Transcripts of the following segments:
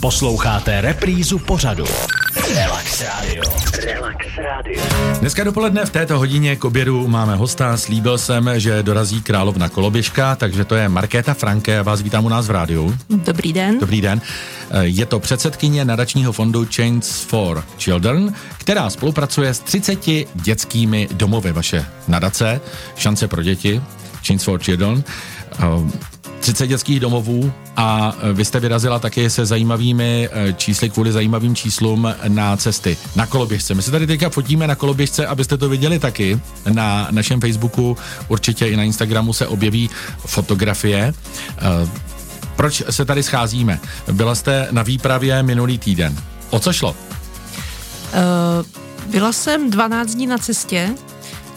Posloucháte reprízu pořadu. Relax Radio. Relax Radio. Dneska dopoledne v této hodině k obědu máme hosta. Slíbil jsem, že dorazí královna koloběžka, takže to je Markéta Franke. Já vás vítám u nás v rádiu. Dobrý den. Dobrý den. Je to předsedkyně nadačního fondu Chains for Children, která spolupracuje s 30 dětskými domovy. Vaše nadace, šance pro děti, Chains for Children. 30 dětských domovů a vy jste vyrazila taky se zajímavými eh, čísly kvůli zajímavým číslům na cesty, na koloběžce. My se tady teďka fotíme na koloběžce, abyste to viděli taky. Na našem Facebooku, určitě i na Instagramu se objeví fotografie. Eh, proč se tady scházíme? Byla jste na výpravě minulý týden. O co šlo? Uh, byla jsem 12 dní na cestě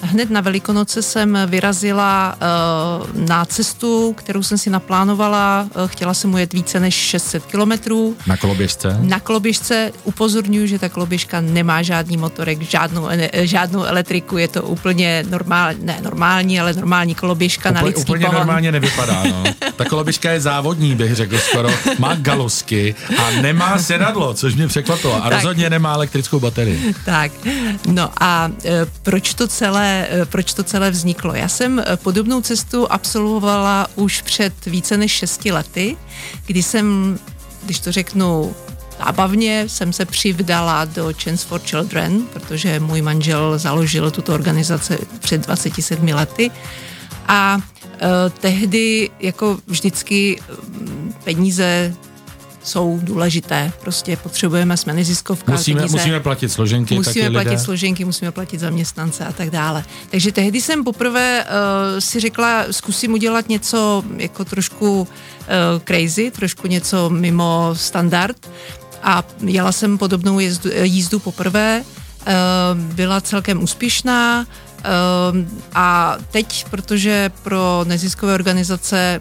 Hned na Velikonoce jsem vyrazila uh, na cestu, kterou jsem si naplánovala. Uh, chtěla jsem ujet více než 600 kilometrů. Na koloběžce? Na koloběžce upozorňuji, že ta koloběžka nemá žádný motorek, žádnou, žádnou elektriku, je to úplně normální, ne normální, ale normální koloběžka Upl- na lidský Úplně pohon. normálně nevypadá, no. Ta koloběžka je závodní, bych řekl skoro. Má galosky a nemá sedadlo, což mě překvapilo. A Tak. rozhodně nemá elektrickou baterii. Tak, no a e, proč to celé, e, proč to celé vzniklo? Já jsem e, podobnou cestu absolvovala už před více než šesti lety, kdy jsem, když to řeknu zábavně, jsem se přivdala do Chance for Children, protože můj manžel založil tuto organizaci před 27 lety a e, tehdy jako vždycky m, peníze jsou důležité. Prostě potřebujeme, jsme neziskovka, Musíme, peníze musíme platit složenky, musíme taky platit lidé. složenky, musíme platit zaměstnance a tak dále. Takže tehdy jsem poprvé uh, si řekla, zkusím udělat něco jako trošku uh, crazy, trošku něco mimo standard a jela jsem podobnou jezdu, jízdu poprvé, uh, byla celkem úspěšná uh, a teď, protože pro neziskové organizace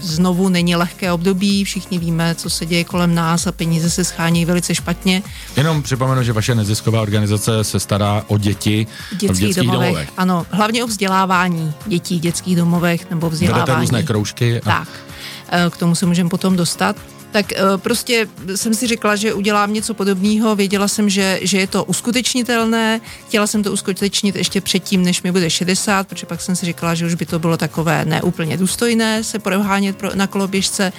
znovu není lehké období, všichni víme, co se děje kolem nás a peníze se schánějí velice špatně, Jenom připomenu, že vaše nezisková organizace se stará o děti v dětských, domovech. domovech. Ano, hlavně o vzdělávání dětí v dětských domovech nebo Vedete vzdělávání. různé kroužky. A... Tak, eh, k tomu se můžeme potom dostat. Tak eh, prostě jsem si řekla, že udělám něco podobného, věděla jsem, že, že je to uskutečnitelné, chtěla jsem to uskutečnit ještě předtím, než mi bude 60, protože pak jsem si říkala, že už by to bylo takové neúplně důstojné se prohánět pro- na koloběžce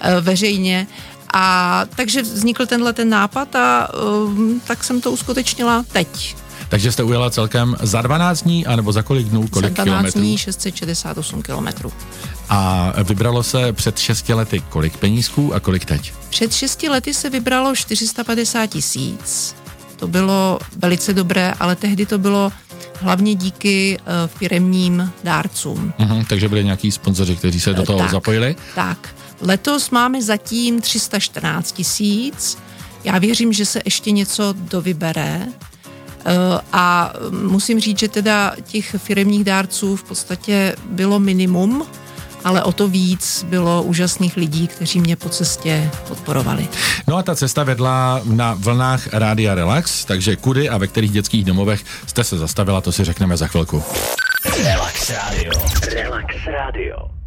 eh, veřejně. A takže vznikl tenhle ten nápad a um, tak jsem to uskutečnila teď. Takže jste ujela celkem za 12 dní, anebo za kolik dnů, kolik Za 12 kilometrů? dní 668 kilometrů. A vybralo se před 6 lety kolik penízků a kolik teď? Před 6 lety se vybralo 450 tisíc. To bylo velice dobré, ale tehdy to bylo hlavně díky uh, firemním dárcům. Mhm, takže byli nějaký sponzoři, kteří se do toho tak. zapojili. Tak, letos máme zatím 314 tisíc. Já věřím, že se ještě něco dovybere. Eh, A musím říct, že teda těch firemních dárců v podstatě bylo minimum, ale o to víc bylo úžasných lidí, kteří mě po cestě podporovali. No a ta cesta vedla na vlnách Rádia Relax, takže kudy a ve kterých dětských domovech jste se zastavila, to si řekneme za chvilku. Relax Radio. Relax Radio.